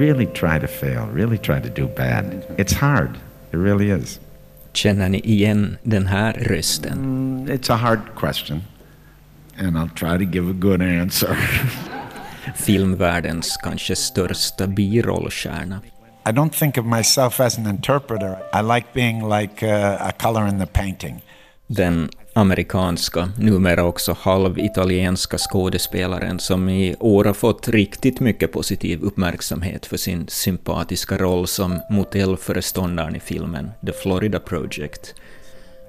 really try to fail, really try to do bad. It's hard. It really is. Känner ni igen den här rösten? Mm, it's a hard question, and I'll try to give a good answer. Filmvärldens kanske största birollstjärna. I don't think of myself as an interpreter. I like being like a, a color in the painting. Den amerikanska, numera också halvitalienska skådespelaren som i år har fått riktigt mycket positiv uppmärksamhet för sin sympatiska roll som motellföreståndaren i filmen The Florida Project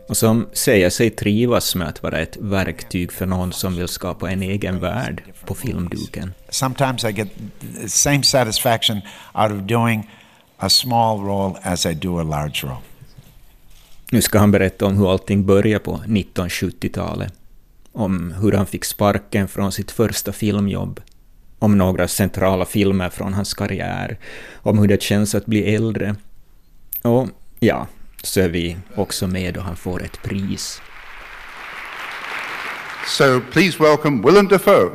och som säger sig trivas med att vara ett verktyg för någon som vill skapa en egen värld på filmduken. Sometimes I get the same satisfaction out of doing a small role as I do a large role. Nu ska han berätta om hur allting började på 1970-talet. Om hur han fick sparken från sitt första filmjobb. Om några centrala filmer från hans karriär. Om hur det känns att bli äldre. Och ja, så är vi också med då han får ett pris. So please welcome Willem Dafoe.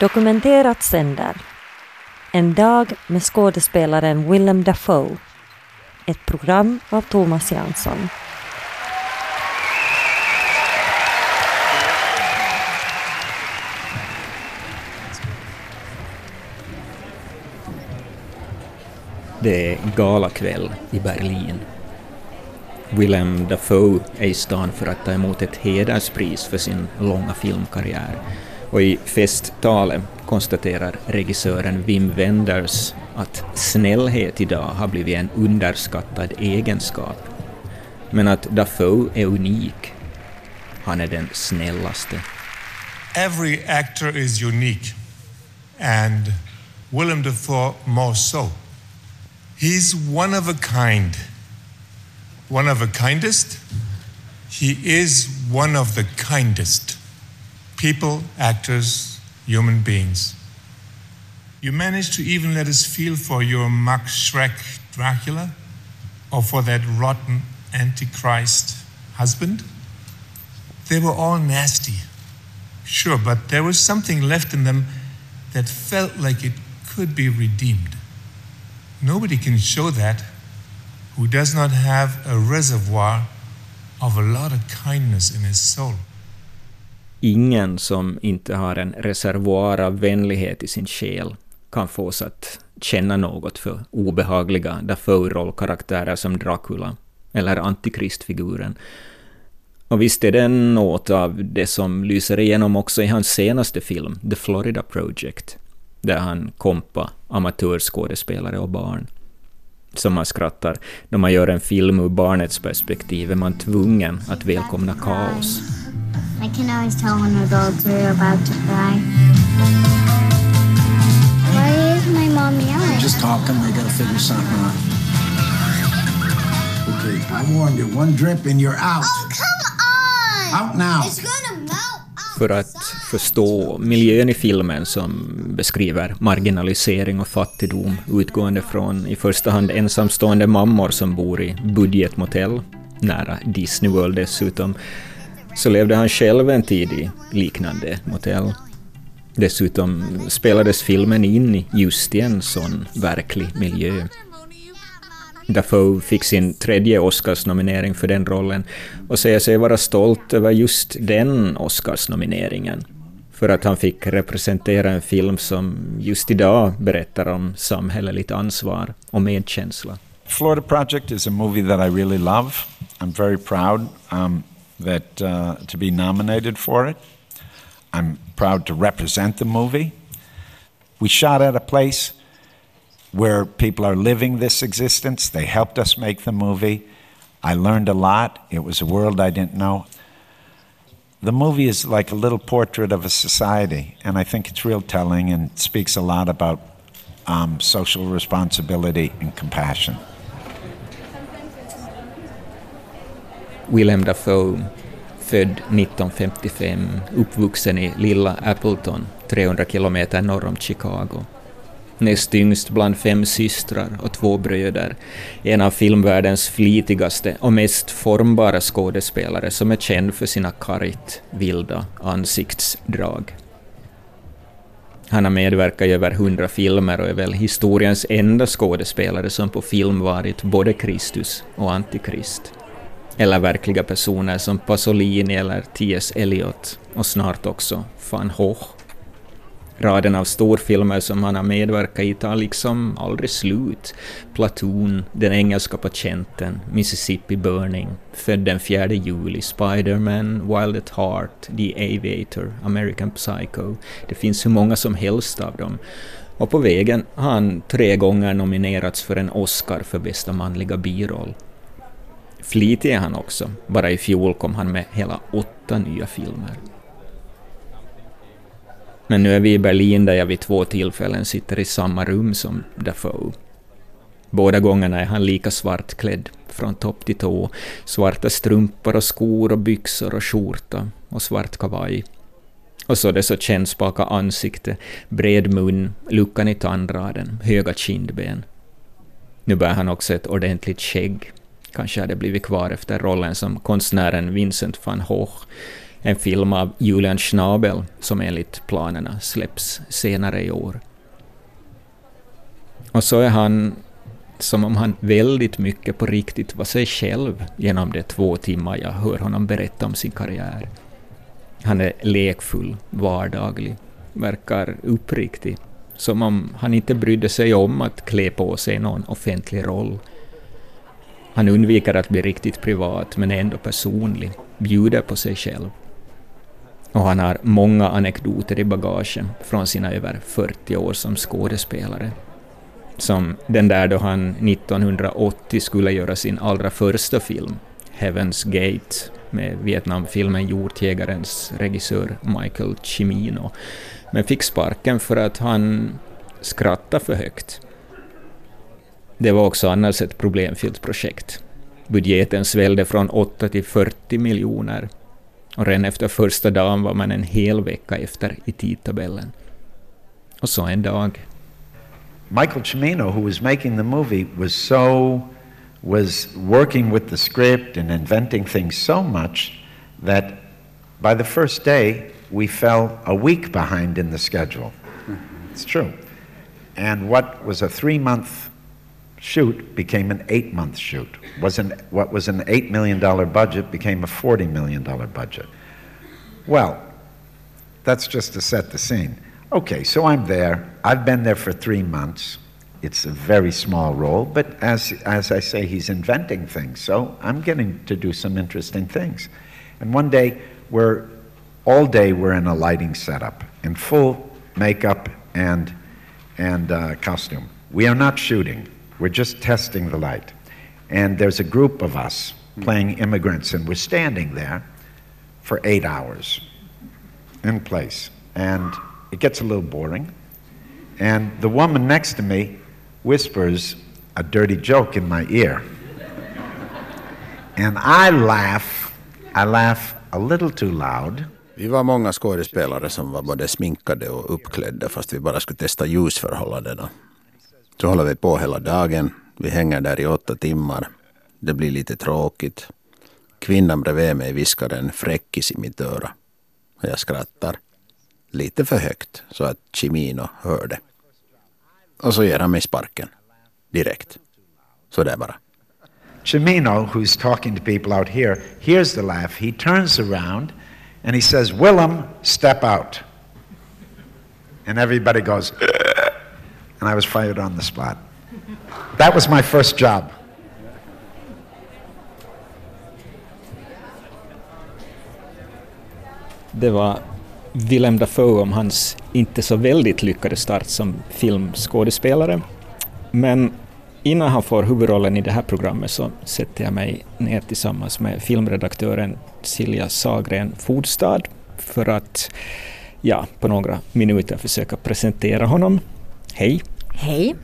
Dokumenterat sänder en dag med skådespelaren Willem Dafoe. Ett program av Thomas Jansson. Det är galakväll i Berlin. Willem Dafoe är i stan för att ta emot ett hederspris för sin långa filmkarriär. Och i festtalet konstaterar regissören Wim Wenders att snällhet idag har blivit en underskattad egenskap. Men att Dafoe är unik. Han är den snällaste. Every actor is unique, and Willem Dafoe more so. He's one of a kind. One of a kindest. He is one of the kindest. People, actors, human beings. You managed to even let us feel for your Max Schreck Dracula or for that rotten Antichrist husband. They were all nasty, sure, but there was something left in them that felt like it could be redeemed. Nobody can show that who does not have a reservoir of a lot of kindness in his soul. Ingen som inte har en reservoar av vänlighet i sin själ kan fås att känna något för obehagliga Dafoe-rollkaraktärer som Dracula eller Antikristfiguren. Och visst är det något av det som lyser igenom också i hans senaste film, The Florida Project, där han kompa amatörskådespelare och barn. Som man skrattar, när man gör en film ur barnets perspektiv är man tvungen att välkomna kaos. I can always tell when adults are about to cry. Why is my mom yelling? Just talking, they gotta figure something out. Okay, I warned you, one drip and you're out. Oh, come on! Out now. It's gonna melt För att förstå miljön i filmen som beskriver marginalisering och fattigdom utgående från i första hand ensamstående mammor som bor i budgetmotell, nära Disney World dessutom, så levde han själv en tid i liknande motell. Dessutom spelades filmen in just i en sån verklig miljö. Dafoe fick sin tredje Oscarsnominering för den rollen och säger sig vara stolt över just den Oscarsnomineringen. För att han fick representera en film som just idag berättar om samhälleligt ansvar och medkänsla. Florida Project is a movie that I really love. I'm very proud um, that uh, to be nominated for it. I'm proud to represent the movie. We shot at a place where people are living this existence. They helped us make the movie. I learned a lot. It was a world I didn't know. The movie is like a little portrait of a society, and I think it's real telling and speaks a lot about um, social responsibility and compassion. Willem Dafoe, född 1955, uppvuxen i lilla Appleton, 300 kilometer norr om Chicago. näst yngst bland fem systrar och två bröder, en av filmvärldens flitigaste och mest formbara skådespelare som är känd för sina kargt vilda ansiktsdrag. Han har medverkat i över hundra filmer och är väl historiens enda skådespelare som på film varit både Kristus och Antikrist. Eller verkliga personer som Pasolini eller T.S. Eliot och snart också van Gogh. Raden av storfilmer som han har medverkat i tar liksom aldrig slut. Platoon, Den engelska patienten, Mississippi Burning, Född den 4 juli, Spiderman, Wild at Heart, The Aviator, American Psycho. Det finns hur många som helst av dem. Och på vägen har han tre gånger nominerats för en Oscar för bästa manliga biroll. Flitig är han också. Bara i fjol kom han med hela åtta nya filmer. Men nu är vi i Berlin där jag vid två tillfällen sitter i samma rum som Dafoe. Båda gångerna är han lika svartklädd, från topp till tå. Svarta strumpor och skor och byxor och skjorta och svart kavaj. Och så det så kännspaka ansikte, bred mun, luckan i tandraden, höga kindben. Nu bär han också ett ordentligt skägg. Kanske hade blivit kvar efter rollen som konstnären Vincent van Gogh en film av Julian Schnabel som enligt planerna släpps senare i år. Och så är han som om han väldigt mycket på riktigt var sig själv genom de två timmar jag hör honom berätta om sin karriär. Han är lekfull, vardaglig, verkar uppriktig, som om han inte brydde sig om att klä på sig någon offentlig roll. Han undviker att bli riktigt privat, men är ändå personlig, bjuder på sig själv. Och han har många anekdoter i bagaget från sina över 40 år som skådespelare. Som den där då han 1980 skulle göra sin allra första film, Heaven's Gate, med Vietnamfilmen Hjortjägarens regissör Michael Cimino, men fick sparken för att han skrattade för högt. Det var också annars ett problemfyllt projekt. Budgeten svällde från 8 till 40 miljoner och redan efter första dagen var man en hel vecka efter i tidtabellen. Och så en dag. Michael Cimino, who was making the movie, was so was working with the script and inventing things so much that by the first day we fell a week behind in the schedule. It's true. And what was a three month shoot became an eight month shoot. Was an, what was an $8 million budget became a $40 million budget. Well, that's just to set the scene. Okay, so I'm there. I've been there for three months. It's a very small role, but as, as I say, he's inventing things, so I'm getting to do some interesting things. And one day, we're all day we're in a lighting setup in full makeup and, and uh, costume. We are not shooting. We're just testing the light. And there's a group of us playing immigrants, and we're standing there for eight hours in place. And it gets a little boring. And the woman next to me whispers a dirty joke in my ear. And I laugh, I laugh a little too loud. Vi var många skådespelare som var både sminkade och uppklädda fast vi bara skulle testa ljusförhållandena. Så håller vi på hela dagen. Vi hänger där i åtta timmar. Det blir lite tråkigt. Kvinnan bredvid mig viskar en fräckis i mitt öra. Och jag skrattar. Lite för högt så att Chimino hör det. Och så ger han mig sparken. Direkt. Så där bara. Chimino, oh, who's talking to people out here, hears the laugh. He turns around and he says, Willem, step out. And everybody goes, and I was fired on the spot. That was my first job. Det var Willem Dafoe om hans inte så väldigt lyckade start som filmskådespelare. Men innan han får huvudrollen i det här programmet så sätter jag mig ner tillsammans med filmredaktören Silja Sagren Fodstad för att ja, på några minuter försöka presentera honom. Hej! Hej!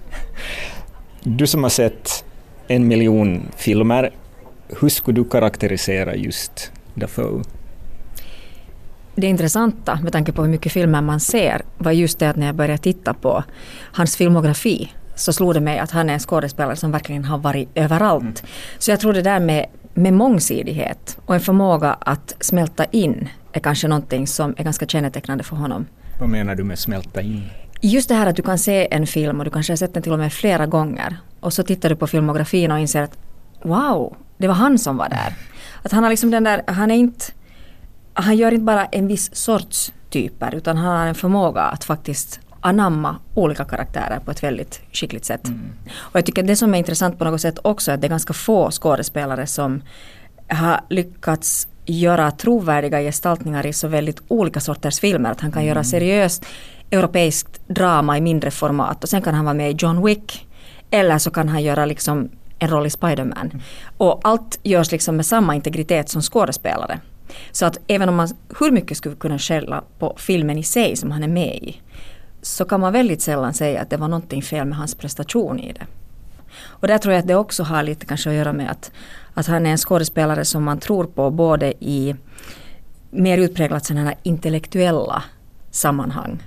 Du som har sett en miljon filmer, hur skulle du karaktärisera just Dafoe? det intressanta med tanke på hur mycket filmer man ser var just det att när jag började titta på hans filmografi så slog det mig att han är en skådespelare som verkligen har varit överallt. Mm. Så jag tror det där med, med mångsidighet och en förmåga att smälta in är kanske någonting som är ganska kännetecknande för honom. Vad menar du med smälta in? Just det här att du kan se en film och du kanske har sett den till och med flera gånger och så tittar du på filmografin och inser att wow, det var han som var där. Att han har liksom den där, han är inte, han gör inte bara en viss sorts typer utan han har en förmåga att faktiskt anamma olika karaktärer på ett väldigt skickligt sätt. Mm. Och jag tycker det som är intressant på något sätt också är att det är ganska få skådespelare som har lyckats göra trovärdiga gestaltningar i så väldigt olika sorters filmer. Att han kan mm. göra seriöst europeiskt drama i mindre format och sen kan han vara med i John Wick. Eller så kan han göra liksom en roll i Spiderman. Mm. Och allt görs liksom med samma integritet som skådespelare. Så att även om man hur mycket skulle kunna skälla på filmen i sig som han är med i så kan man väldigt sällan säga att det var någonting fel med hans prestation i det. Och där tror jag att det också har lite kanske att göra med att, att han är en skådespelare som man tror på både i mer utpräglat sådana här intellektuella sammanhang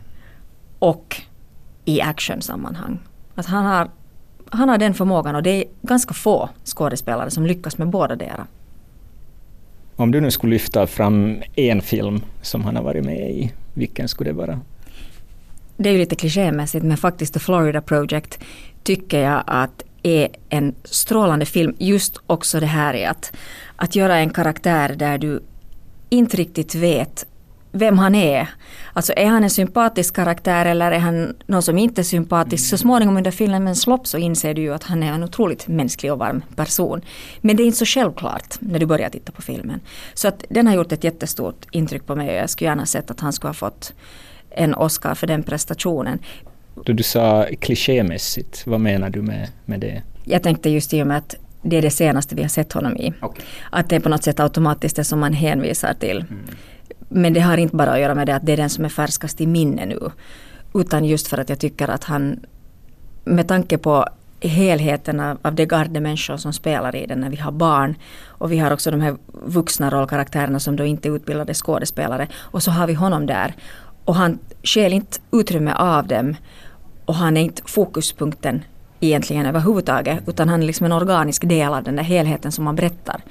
och i actionsammanhang. Att han har, han har den förmågan och det är ganska få skådespelare som lyckas med båda deras. Om du nu skulle lyfta fram en film som han har varit med i, vilken skulle det vara? Det är ju lite klichémässigt men faktiskt The Florida Project tycker jag att är en strålande film. Just också det här är att, att göra en karaktär där du inte riktigt vet vem han är. Alltså är han en sympatisk karaktär eller är han någon som inte är sympatisk? Så småningom under filmens lopp så inser du ju att han är en otroligt mänsklig och varm person. Men det är inte så självklart när du börjar titta på filmen. Så att den har gjort ett jättestort intryck på mig och jag skulle gärna sett att han skulle ha fått en Oscar för den prestationen. Då du sa klichémässigt, vad menar du med, med det? Jag tänkte just i och med att det är det senaste vi har sett honom i. Okay. Att det är på något sätt automatiskt det som man hänvisar till. Mm. Men det har inte bara att göra med det att det är den som är färskast i minne nu. Utan just för att jag tycker att han med tanke på helheten av, av det garde människor som spelar i den när vi har barn och vi har också de här vuxna rollkaraktärerna som då inte är utbildade skådespelare och så har vi honom där och han skäl inte utrymme av dem och han är inte fokuspunkten egentligen överhuvudtaget utan han är liksom en organisk del av den där helheten som man berättar.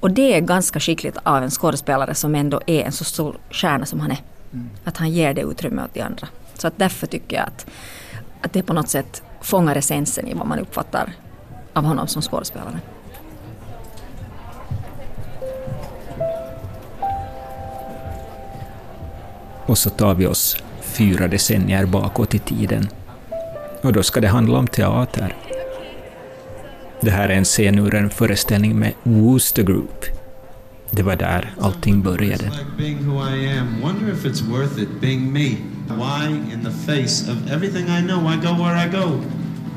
Och det är ganska skickligt av en skådespelare som ändå är en så stor stjärna som han är. Mm. Att han ger det utrymme åt de andra. Så att därför tycker jag att, att det på något sätt fångar essensen i vad man uppfattar av honom som skådespelare. Och så tar vi oss fyra decennier bakåt i tiden. Och då ska det handla om teater. Det här är en scen ur en föreställning med Wooster Group. Det var där allting började.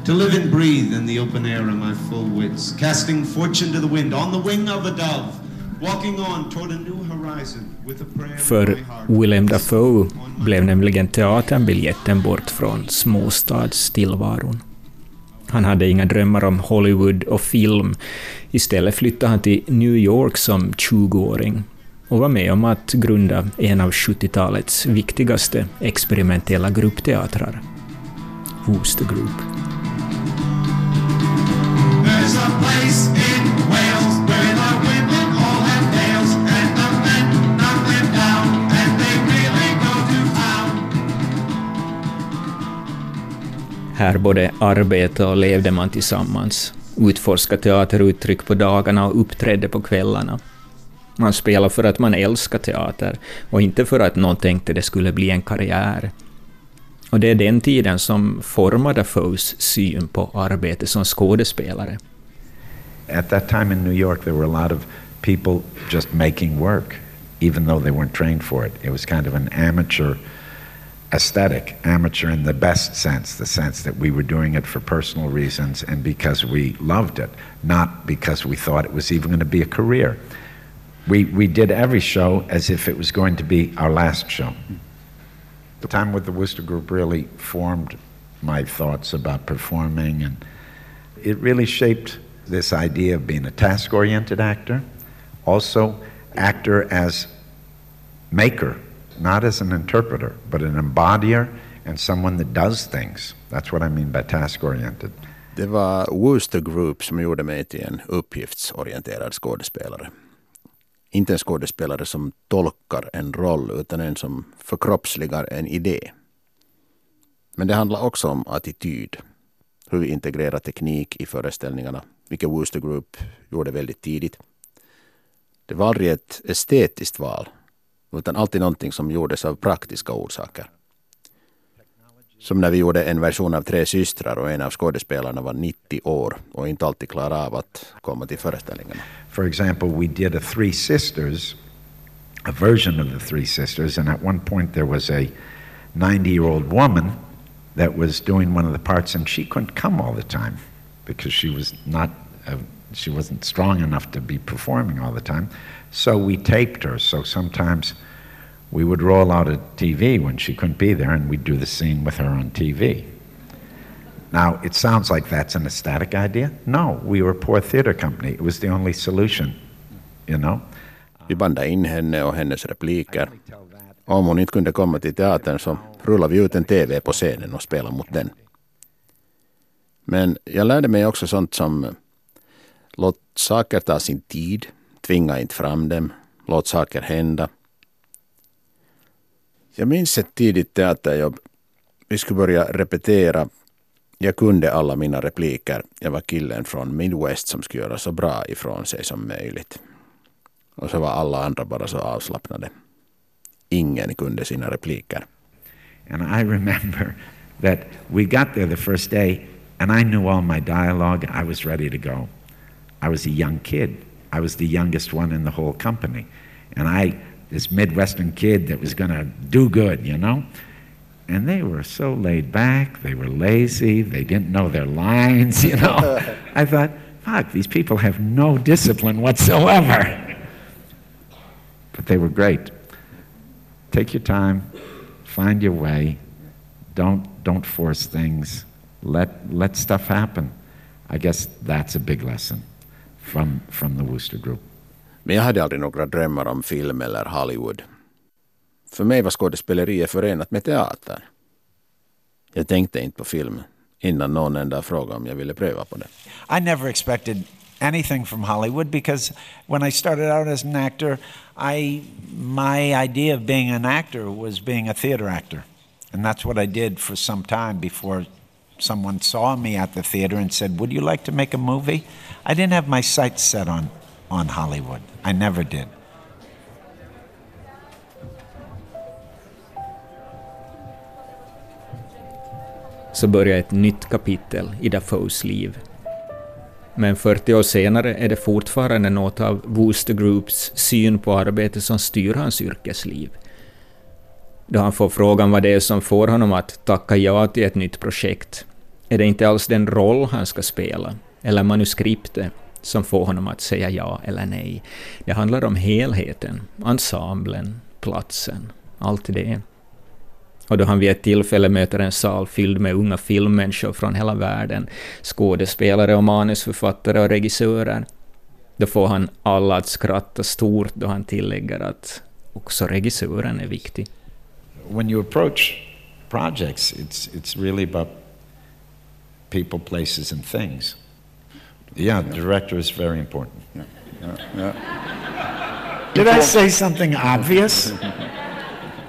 To live and breathe in the open air in my full wits, casting fortune to the wind on the wing of a dove, walking on toward a new horizon. För Willem Dafoe blev nämligen teatern biljetten bort från småstadstillvaron. Han hade inga drömmar om Hollywood och film. Istället flyttade han till New York som 20-åring och var med om att grunda en av 70-talets viktigaste experimentella gruppteatrar, Wooster Group. Här både arbetade och levde man tillsammans, utforskade teateruttryck på dagarna och uppträdde på kvällarna. Man spelade för att man älskade teater och inte för att någon tänkte det skulle bli en karriär. Och det är den tiden som formade Dafoes syn på arbete som skådespelare. At that time in New York there were a lot of people just making work, even though they weren't trained for it. It was kind of an amateur aesthetic, amateur in the best sense, the sense that we were doing it for personal reasons and because we loved it, not because we thought it was even going to be a career. We, we did every show as if it was going to be our last show. The time with the Worcester Group really formed my thoughts about performing, and it really shaped this idea of being a task oriented actor, also, actor as maker not as an interpreter, but an embodier and someone that does things. That's what I mean by task oriented. Det var Wooster Group som gjorde mig till en uppgiftsorienterad skådespelare. Inte en skådespelare som tolkar en roll utan en som förkroppsligar en idé. Men det handlar också om attityd. Hur vi integrerar teknik i föreställningarna, vilket Wooster Group gjorde väldigt tidigt. Det var aldrig ett estetiskt val, utan alltid någonting som gjordes av praktiska orsaker. Som när vi gjorde en version av Tre systrar och en av skådespelarna var 90 år och inte alltid klarade av att komma till föreställningarna. For example, we did a Three Sisters, a version of the Three Sisters, and at one point there was a 90 year old woman that was doing one of the parts, and she couldn't come all the time because she was not. Uh, she wasn't strong enough to be performing all the time. So we taped her. So sometimes we would roll out a TV when she couldn't be there, and we'd do the scene with her on TV. Now, it sounds like that's an ecstatic idea. No, we were a poor theater company. It was the only solution, you know? Vi bandade in henne och hennes repliker. Om hon inte kunde komma till teatern så rullade vi ut en TV på scenen och spelade mot den. Men jag lärde mig också sånt som låt saker ta sin tid, tvinga inte fram dem, låt saker hända. Jag minns ett tidigt teaterjobb. Vi skulle börja repetera. Jag kunde alla mina repliker. Jag var killen från Midwest som skulle göra så bra ifrån sig som möjligt. Och så var alla andra bara så avslappnade. Ingen kunde sina repliker. And I remember that we got there the first day, and I knew all my dialogue. I was ready to go. I was a young kid. I was the youngest one in the whole company. And I, this Midwestern kid that was going to do good, you know? And they were so laid back, they were lazy, they didn't know their lines, you know? I thought, fuck, these people have no discipline whatsoever. But they were great. Take your time, find your way, don't, don't force things, let, let stuff happen. I guess that's a big lesson from, from the Wooster Group. Men jag hade aldrig några drömmar om film eller Hollywood. För mig var skådespeleriet förenat med teater. Jag tänkte inte på film innan någon enda frågade om jag ville pröva på det. I never expected anything from Hollywood because when I started out as an actor, I my idea of being an actor was being a theater actor. And that's what I did for some time before someone saw me at the theater and said, "Would you like to make a movie?" I didn't have my sights set on on Hollywood. I never did. Så börjar ett nytt kapitel i Dafoes liv. Men 40 år senare är det fortfarande något av Wooster Groups syn på arbete som styr hans yrkesliv. Då han får frågan vad det är som får honom att tacka ja till ett nytt projekt, är det inte alls den roll han ska spela, eller manuskriptet, som får honom att säga ja eller nej. Det handlar om helheten, ensemblen, platsen, allt det. Och då han vid ett tillfälle möter en sal fylld med unga filmmänniskor från hela världen, skådespelare och manusförfattare och regissörer, då får han alla att skratta stort då han tillägger att också regissören är viktig. When you approach projects, it's, it's really about people, places, and things. Yeah, director is very important. Did I say something obvious?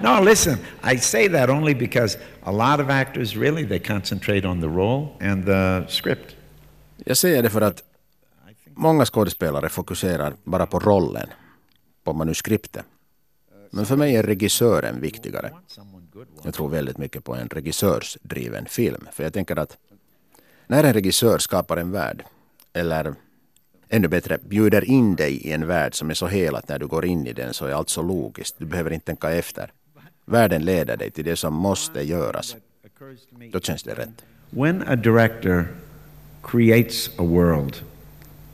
No, listen, I say that only because a lot of actors really they concentrate on the role and the script. Jag säger det för att många skådespelare fokuserar bara på rollen, på manuskriptet. Men för mig är regissören viktigare. Jag tror väldigt mycket på en regissörsdriven film. För jag tänker att när en regissör skapar en värld, eller ännu bättre, bjuder in dig i en värld som är så hel att när du går in i den så är allt så logiskt. Du behöver inte tänka efter. Världen leder dig till det som måste göras. Då känns det rätt. When a director creates a world,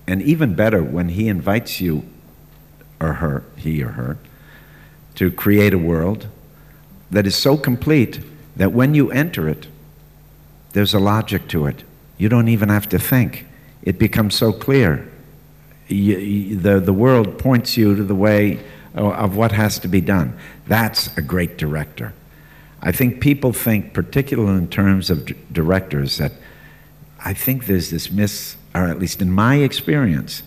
and even better, when he invites you or her, he or her, to create a world that is so complete that when you enter it, there's a logic to it. You don't even have to think. It becomes so clear. You, the, the world points you to the way of what has to be done. That's a great director. I think people think, particularly in terms of d- directors, that I think there's this mis, or at least in my experience,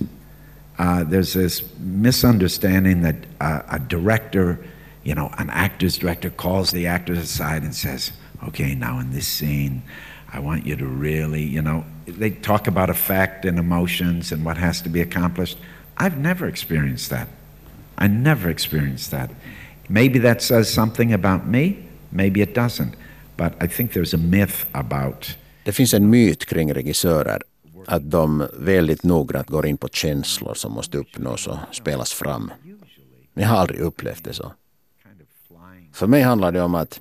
uh, there's this misunderstanding that uh, a director, you know, an actor's director calls the actors aside and says, okay, now in this scene, I want you to really, you know, they talk about effect and emotions and what has to be accomplished. I've never experienced that. I never experienced that. Maybe that says something about me, maybe it doesn't. But I think there's a myth about Det finns en myt kring regissörer att de väldigt noggrant går in på känslor som måste uppnås och spelas fram. Men jag har aldrig upplevt det så. För mig handlar det om att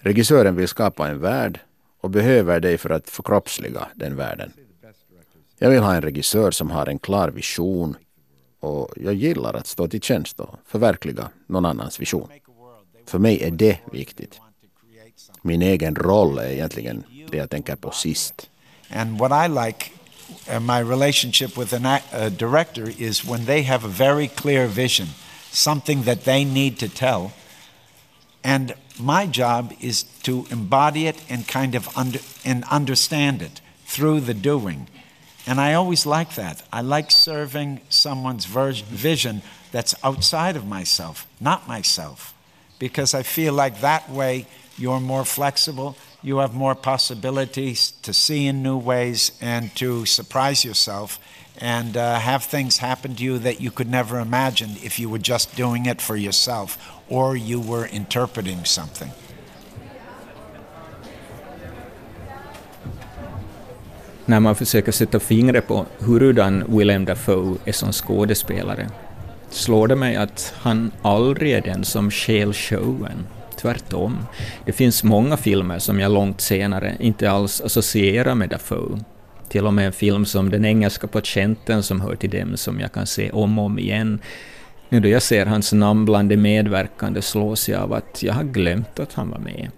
regissören vill skapa en värld och behöver dig för att förkroppsliga den världen. Jag vill ha en regissör som har en klar vision och jag gillar att stå till tjänst och förverkliga någon annans vision. För mig är det viktigt. Min egen roll är egentligen det jag tänker på sist. And what I like, uh, my relationship with a director is when they have a very clear vision, something that they need to tell. And my job is to embody it and kind of under, and understand it through the doing. And I always like that. I like serving someone's ver- vision that's outside of myself, not myself. Because I feel like that way you're more flexible, you have more possibilities to see in new ways and to surprise yourself and uh, have things happen to you that you could never imagine if you were just doing it for yourself or you were interpreting something. När man försöker sätta fingret på hurudan Willem Dafoe är som skådespelare slår det mig att han aldrig är den som stjäl showen. Tvärtom. Det finns många filmer som jag långt senare inte alls associerar med Dafoe. Till och med en film som Den engelska patienten som hör till dem som jag kan se om och om igen. Nu då jag ser hans namn bland de medverkande slås jag av att jag har glömt att han var med.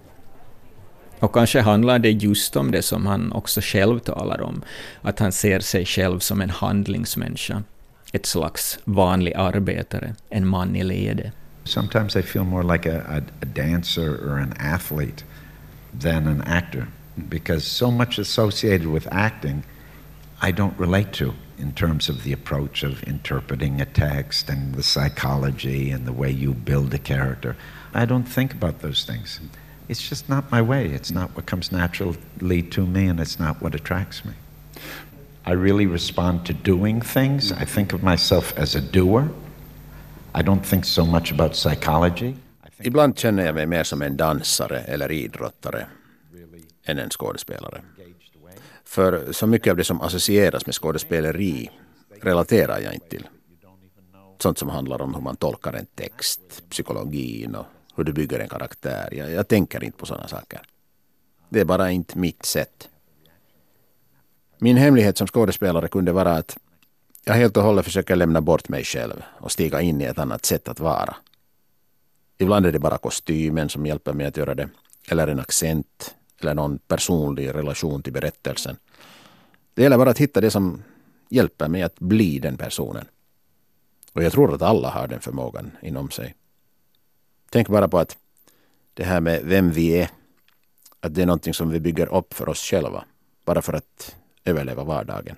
Och kanske handlar det just om det som han också själv talar om, att han ser sig själv som en handlingsmänniska, ett slags vanlig arbetare, en man i ledet. Sometimes I feel more like a, a, a dancer or an athlete than an actor because so much associated with acting I don't relate to in terms of the approach of interpreting a text and the psychology and the way you build a character. I don't think about those things. It's just not my way. It's not what comes naturally to me, and it's not what attracts me. I really respond to doing things. I think of myself as a doer. I don't think so much about psychology. Ibland känner jag mig mer som en dansare eller idrottare än en skådespelare. För så mycket av det som associeras med skådespeleri relaterar jag inte till. Sånt som handlar om hur man tolkar en text, psykologin och hur du bygger en karaktär. Jag, jag tänker inte på sådana saker. Det är bara inte mitt sätt. Min hemlighet som skådespelare kunde vara att jag helt och hållet försöker lämna bort mig själv och stiga in i ett annat sätt att vara. Ibland är det bara kostymen som hjälper mig att göra det, eller en accent, eller någon personlig relation till berättelsen. Det gäller bara att hitta det som hjälper mig att bli den personen. Och jag tror att alla har den förmågan inom sig. Tänk bara på att det här med vem vi är, att det är någonting som vi bygger upp för oss själva, bara för att överleva vardagen.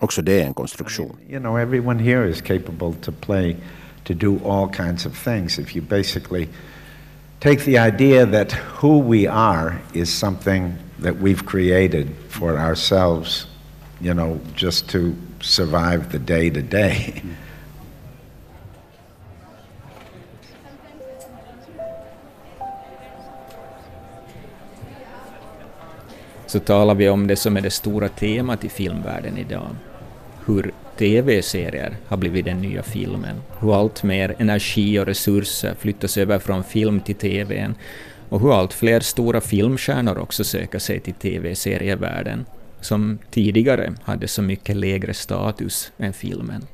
Också det är en konstruktion. You know, everyone here is capable to play, to do all kinds of things. If you basically take the idea that who we are is something that we've created for ourselves, you know, just to survive the day to day. Så talar vi om det som är det stora temat i filmvärlden idag. Hur TV-serier har blivit den nya filmen, hur allt mer energi och resurser flyttas över från film till TV och hur allt fler stora filmstjärnor också söker sig till TV-serievärlden, som tidigare hade så mycket lägre status än filmen.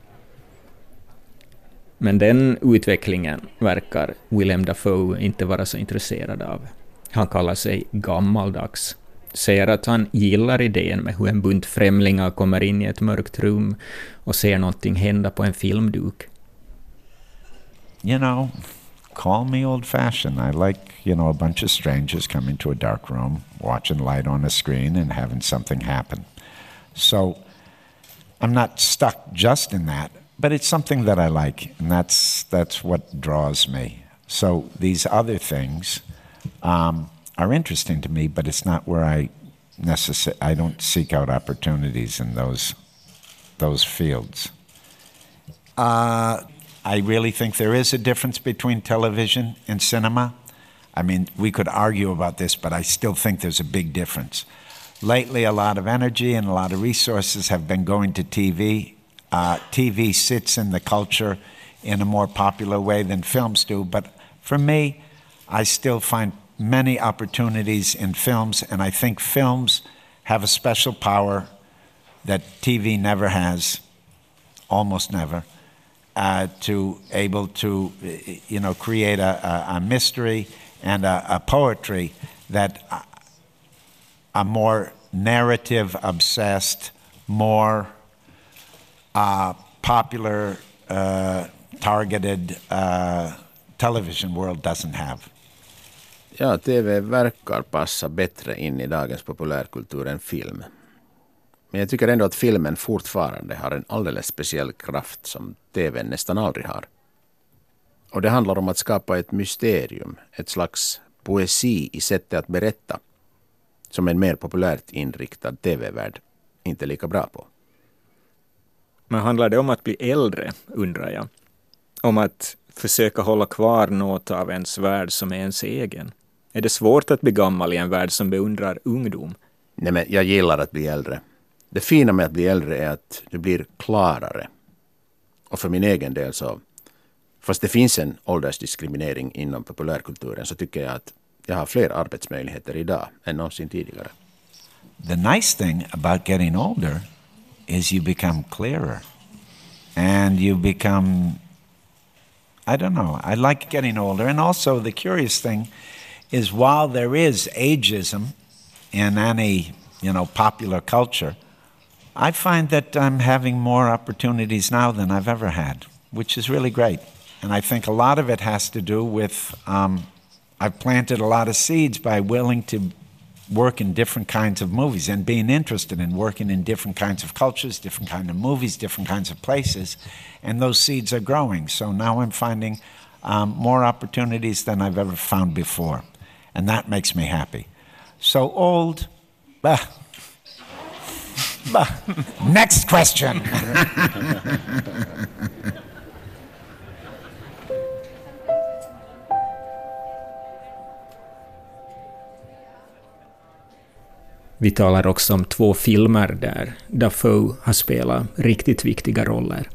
Men den utvecklingen verkar Willem Dafoe inte vara så intresserad av. Han kallar sig gammaldags säger att han gillar idén med hur en bunt främlingar kommer in i ett mörkt rum och ser någonting hända på en filmduk. you know, call me old fashioned. I like, you know, a bunch of strangers coming to a dark room, watching light on a screen, and having something happen. So I'm not stuck just in that, but it's something that I like, and that's, that's what draws me. So these other things um, are interesting to me, but it's not where I necessarily, I don't seek out opportunities in those, those fields. Uh, I really think there is a difference between television and cinema. I mean, we could argue about this, but I still think there's a big difference. Lately, a lot of energy and a lot of resources have been going to TV. Uh, TV sits in the culture in a more popular way than films do, but for me, I still find many opportunities in films, and I think films have a special power that TV never has, almost never uh, to able to, you know, create a, a, a mystery and a, a, poetry that are more narrative obsessed, more uh, popular, uh, targeted uh, television world doesn't have. Ja, TV verkar passa bättre in i dagens populärkultur än film. Men jag tycker ändå att filmen fortfarande har en alldeles speciell kraft som TV nästan aldrig har. Och det handlar om att skapa ett mysterium, ett slags poesi i sättet att berätta, som en mer populärt inriktad TV-värld inte är lika bra på. Men handlar det om att bli äldre, undrar jag? Om att försöka hålla kvar något av ens värld som är ens egen? Är det svårt att bli gammal i en värld som beundrar ungdom? Nej, men jag gillar att bli äldre. Det fina med att bli äldre är att du blir klarare. Och för min egen del så, fast det finns en åldersdiskriminering inom populärkulturen så tycker jag att jag har fler arbetsmöjligheter idag än någonsin tidigare. The nice thing about getting older is you become clearer. And you become, I don't know, I like getting older. And also the curious thing is while there is ageism in any, you know, popular culture, I find that I'm having more opportunities now than I've ever had, which is really great. And I think a lot of it has to do with um, I've planted a lot of seeds by willing to work in different kinds of movies and being interested in working in different kinds of cultures, different kinds of movies, different kinds of places. And those seeds are growing. So now I'm finding um, more opportunities than I've ever found before. And that makes me happy. So old, bah, Next question. Vi talar också om två filmer där Dafoe har spelat riktigt viktiga roller.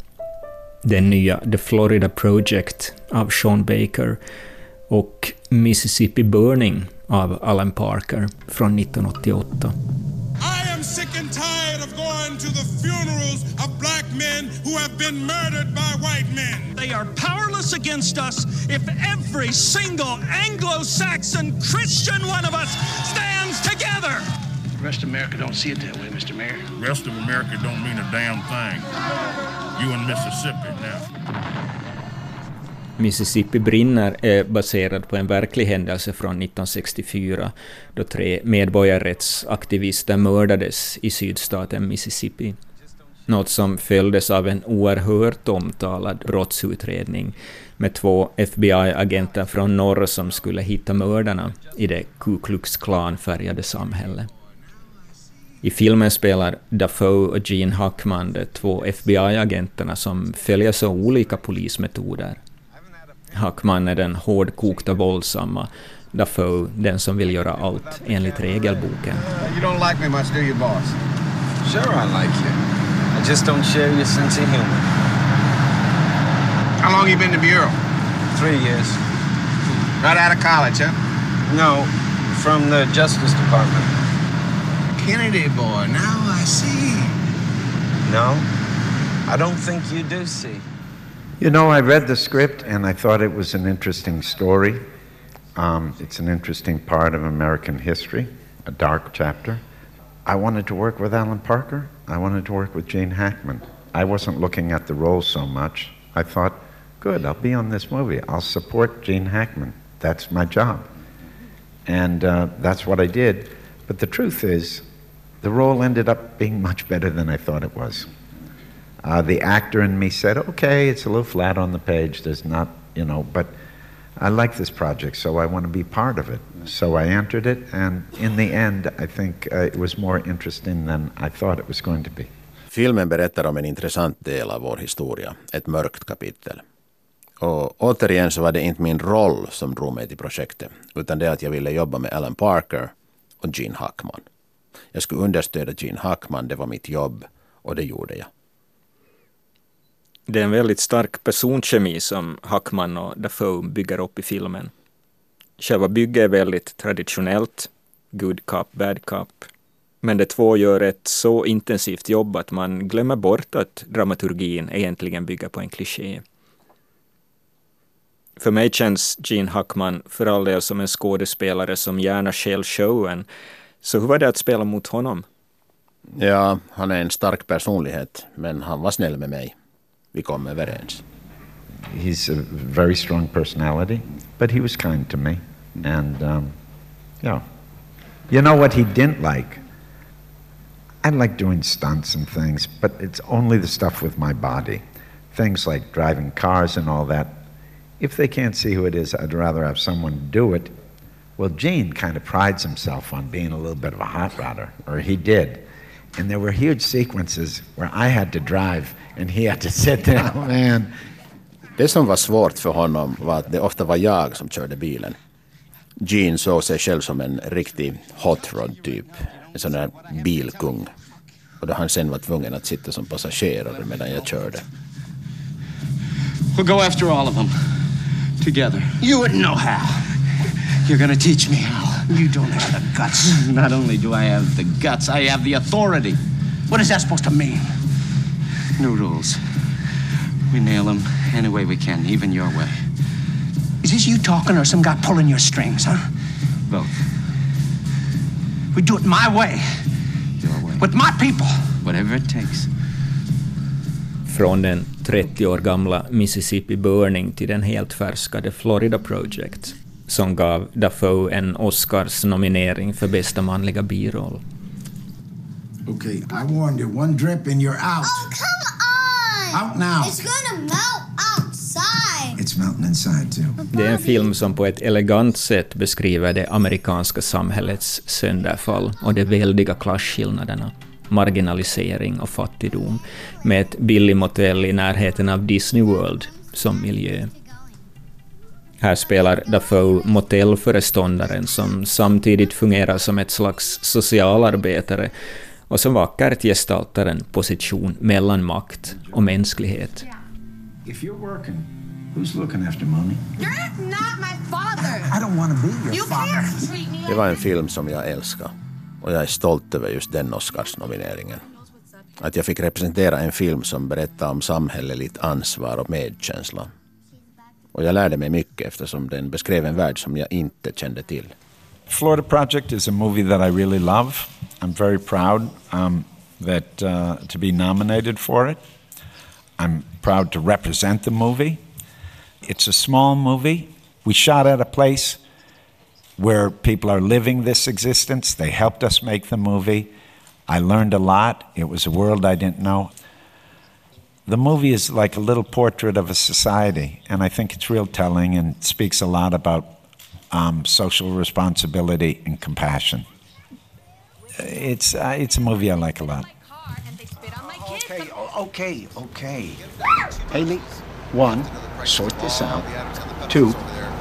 Den nya The Florida Project av Sean Baker och Mississippi Burning av Alan Parker från 1988. I am sick and tired of going to the funerals of black men who have been murdered by white men. They are powerless against us if every single Anglo-Saxon Christian one of us stands together. The rest of America don't see it that way, Mr. Mayor. The rest of America don't mean a damn thing. You in Mississippi now. Mississippi brinner är baserad på en verklig händelse från 1964 då tre medborgarrättsaktivister mördades i sydstaten Mississippi. Något som följdes av en oerhört omtalad brottsutredning med två FBI-agenter från norr som skulle hitta mördarna i det Ku Klux Klan-färgade samhället. I filmen spelar Dafoe och Gene Hackman de två FBI-agenterna som följer så olika polismetoder. Hackman är den hårdkokta våldsamma, Dafoe den som vill göra allt enligt regelboken. You don't like me much, do you, boss? Sure I like you. I just don't share your sense of humor. How long you been to Bureau? Three years. Right out of college, huh? No, from the Justice Department. Kennedy boy, now I see. No, I don't think you do see. You know, I read the script and I thought it was an interesting story. Um, it's an interesting part of American history, a dark chapter. I wanted to work with Alan Parker. I wanted to work with Gene Hackman. I wasn't looking at the role so much. I thought good, I'll be on this movie. I'll support Gene Hackman. That's my job. And uh, that's what I did. But the truth is, the role ended up being much better than I thought it was. Uh, the actor in me said, okay, it's a little flat on the page. There's not, you know, but I like this project, so I want to be part of it. So I entered it, and in the end, I think uh, it was more interesting than I thought it was going to be. Filmen berättar om en intressant del av vår historia, ett mörkt kapitel. Och återigen så var det inte min roll som drog mig till projektet, utan det att jag ville jobba med Alan Parker och Gene Hackman. Jag skulle understödja Gene Hackman, det var mitt jobb, och det gjorde jag. Det är en väldigt stark personkemi som Hackman och Dafoe bygger upp i filmen. Själva bygget är väldigt traditionellt, good cop, bad cop. Men de två gör ett så intensivt jobb att man glömmer bort att dramaturgin egentligen bygger på en kliché. För mig känns Gene Hackman för all del som en skådespelare som gärna stjäl showen. Så hur var det att spela mot honom? Ja, han är en stark personlighet, men han var snäll med mig. Vi kom överens. He's a very strong personality, but he was kind to me. And, um, yeah. You know what he didn't like? I like doing stunts and things, but it's only the stuff with my body. Things like driving cars and all that. If they can't see who it is, I'd rather have someone do it. Well, Gene kind of prides himself on being a little bit of a hot rodder, or he did. And there were huge sequences where I had to drive and he had to sit there. Oh, man. Det som var svårt för honom var att det ofta var jag som körde bilen. Gene såg sig själv som en riktig hot rod typ. En sån där bilkung. Och då han sen var tvungen att sitta som passagerare medan jag körde. We'll go after all of them. Together. You wouldn't know how. You're gonna teach me how. You don't have the guts. Not only do I have the guts, I have the authority. What is that supposed to mean? New rules. We nail them any way we can, even your way. Is this you talking or some guy pulling your strings, huh? Both. We do it my way. Your way. With my people. Whatever it takes. Från den 30 år gamla Mississippi Burning till den helt färska The Florida Project, som gav Dafoe en Oscars-nominering för bästa manliga biroll. Okay, I warned you. One drip and you're out. Oh, come on! Out now. It's gonna melt outside. It's melting inside too. Det är en film som på ett elegant sätt beskriver det amerikanska samhällets sönderfall och de väldiga klasskillnaderna, marginalisering och fattigdom, med ett billigt motell i närheten av Disney World som miljö. Här spelar Dafoe motellföreståndaren som samtidigt fungerar som ett slags socialarbetare och som vackert gestaltar en position mellan makt och mänsklighet. If you're working, who's looking after mommy? You're not my father. I don't want to be your You father. can't treat me Det var en film som jag älskar. Och jag är stolt över just den Oscarsnomineringen. Att jag fick representera en film som berättar om samhälleligt ansvar och medkänsla. Och jag lärde mig mycket eftersom den beskrev en värld som jag inte kände till. Florida Project is a movie that I really love. I'm very proud um, that uh, to be nominated for it. I'm proud to represent the movie. It's a small movie. We shot at a place where people are living this existence. They helped us make the movie. I learned a lot. It was a world I didn't know. The movie is like a little portrait of a society, and I think it's real telling and speaks a lot about um, social responsibility and compassion. It's uh, it's a movie I like a lot. Okay, okay, okay. Haley, one, sort this out. Two,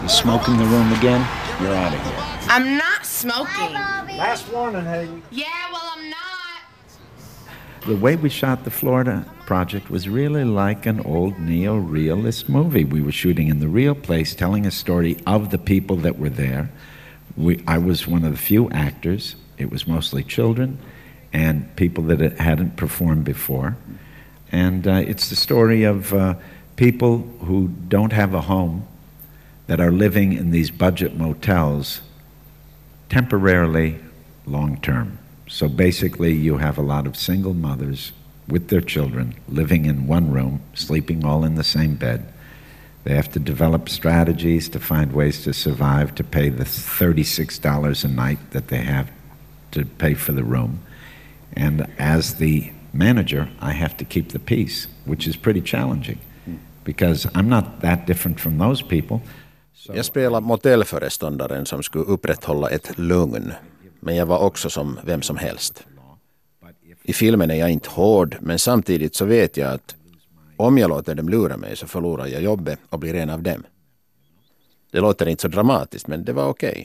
you smoke in the room again, you're out of here. I'm not smoking. Last warning, Haley. Yeah, well, I'm not. The way we shot the Florida project was really like an old neo-realist movie. We were shooting in the real place, telling a story of the people that were there. We, I was one of the few actors. It was mostly children and people that hadn't performed before. And uh, it's the story of uh, people who don't have a home that are living in these budget motels temporarily long term. So basically, you have a lot of single mothers with their children living in one room, sleeping all in the same bed. They have to develop strategies to find ways to survive, to pay the $36 a night that they have to pay for the room. And as the manager, I have to keep the peace, which is pretty challenging because I'm not that different from those people. Jag spelade motellföreståndaren som skulle upprätthålla ett lugn. Men jag var också som vem som helst. I filmen är jag inte hård, men samtidigt så vet jag att om jag låter dem lura mig så förlorar jag jobbet och blir en av dem. Det låter inte så dramatiskt, men det var okej. Okay.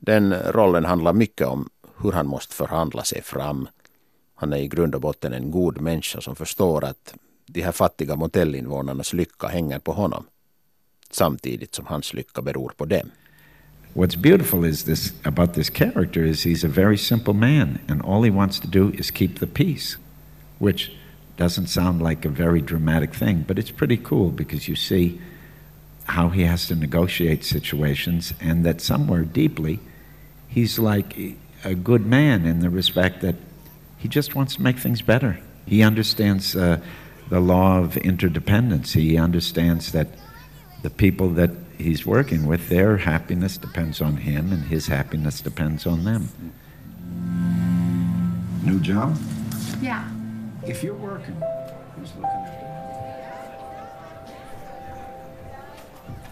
Den rollen handlar mycket om hur han måste förhandla sig fram. Han är i grund och botten en god människa som förstår att de här fattiga motellinvånarnas lycka hänger på honom. Samtidigt som hans lycka beror på dem. What's beautiful is this about this character is he's a very simple man and all he wants to do is keep the peace, which doesn't sound like a very dramatic thing, but it's pretty cool because you see how he has to negotiate situations and that somewhere deeply he's like a good man in the respect that he just wants to make things better. He understands uh, the law of interdependence. He understands that the people that he's working with, their happiness depends on him and his happiness depends on them. New job? Yeah. If you're working, who's looking after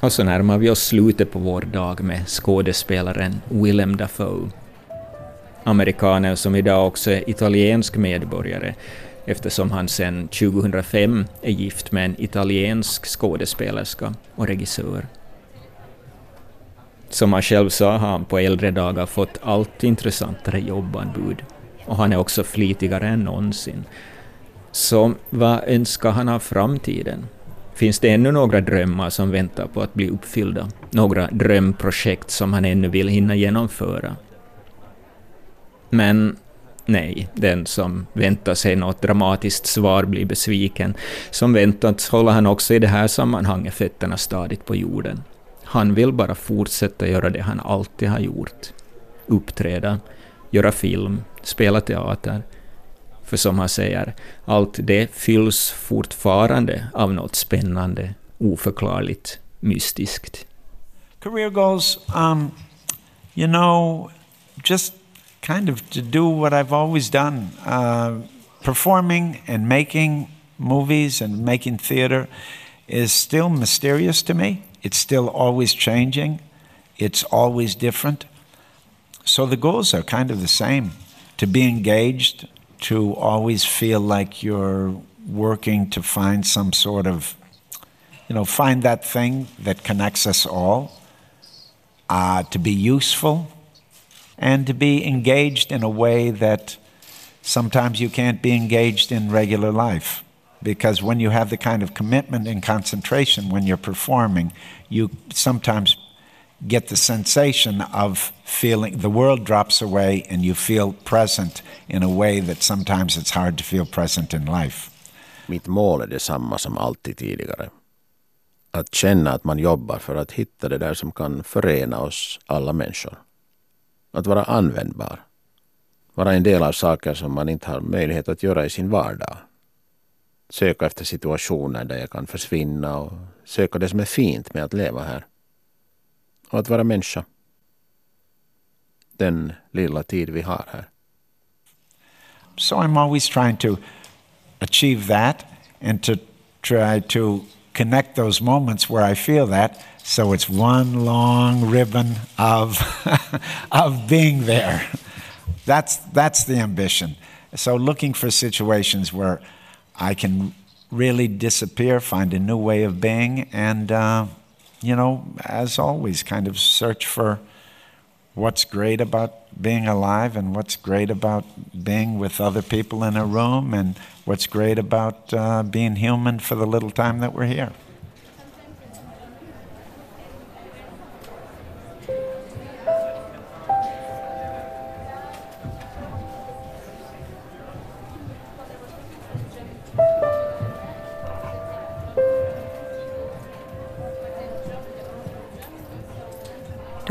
Och så närmar vi oss slutet på vår dag med skådespelaren Willem Dafoe. Amerikanen som idag också är italiensk medborgare eftersom han sedan 2005 är gift med en italiensk skådespelerska och regissör. Som han själv sa har han på äldre dagar fått allt intressantare jobbanbud och han är också flitigare än någonsin. Så vad önskar han av framtiden? Finns det ännu några drömmar som väntar på att bli uppfyllda? Några drömprojekt som han ännu vill hinna genomföra? Men nej, den som väntar sig något dramatiskt svar blir besviken. Som väntat håller han också i det här sammanhanget fötterna stadigt på jorden. Han vill bara fortsätta göra det han alltid har gjort. Uppträda, göra film, spela teater. För som han säger, allt det fylls fortfarande av något spännande, oförklarligt, mystiskt. Career goals, um, you know, just kind of to do what I've always done uh, performing and making movies and making theater is still mysterious to me. It's still always changing, it's always different. So the goals are kind of the same to be engaged, to always feel like you're working to find some sort of, you know, find that thing that connects us all, uh, to be useful, and to be engaged in a way that sometimes you can't be engaged in regular life. Because when you have the kind of commitment and concentration when you're performing, you sometimes get the sensation of feeling the world drops away and you feel present in a way that sometimes it's hard to feel present in life. Mitt mål är detsamma som alltid tidigare. Att känna att man jobbar för att hitta det där som kan förena oss alla människor. Att vara användbar. Vara en del av saker som man inte har möjlighet att göra i sin vardag. Söka efter situationer där jag kan försvinna och söka det som är fint med att leva här. Och att vara människa. Den lilla tid vi har här. So I'm always trying to achieve that and to try to connect those moments where I feel that so it's one long ribbon of, of being there. That's, that's the ambition. So looking for situations where I can really disappear, find a new way of being, and, uh, you know, as always, kind of search for what's great about being alive and what's great about being with other people in a room and what's great about uh, being human for the little time that we're here.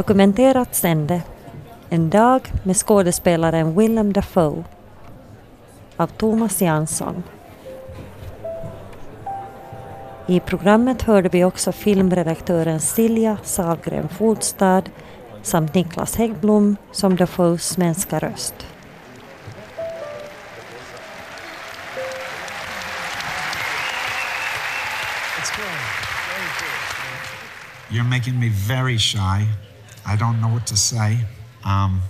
Dokumenterat sände En dag med skådespelaren Willem Dafoe av Thomas Jansson. I programmet hörde vi också filmredaktören Silja Salgren Fodstad samt Niklas Häggblom som Dafoes svenska röst. You're making me very shy. I don't know what to say. Um,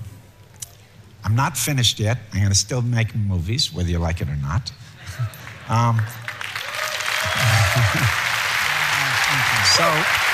I'm not finished yet. I'm going to still make movies, whether you like it or not. um, so.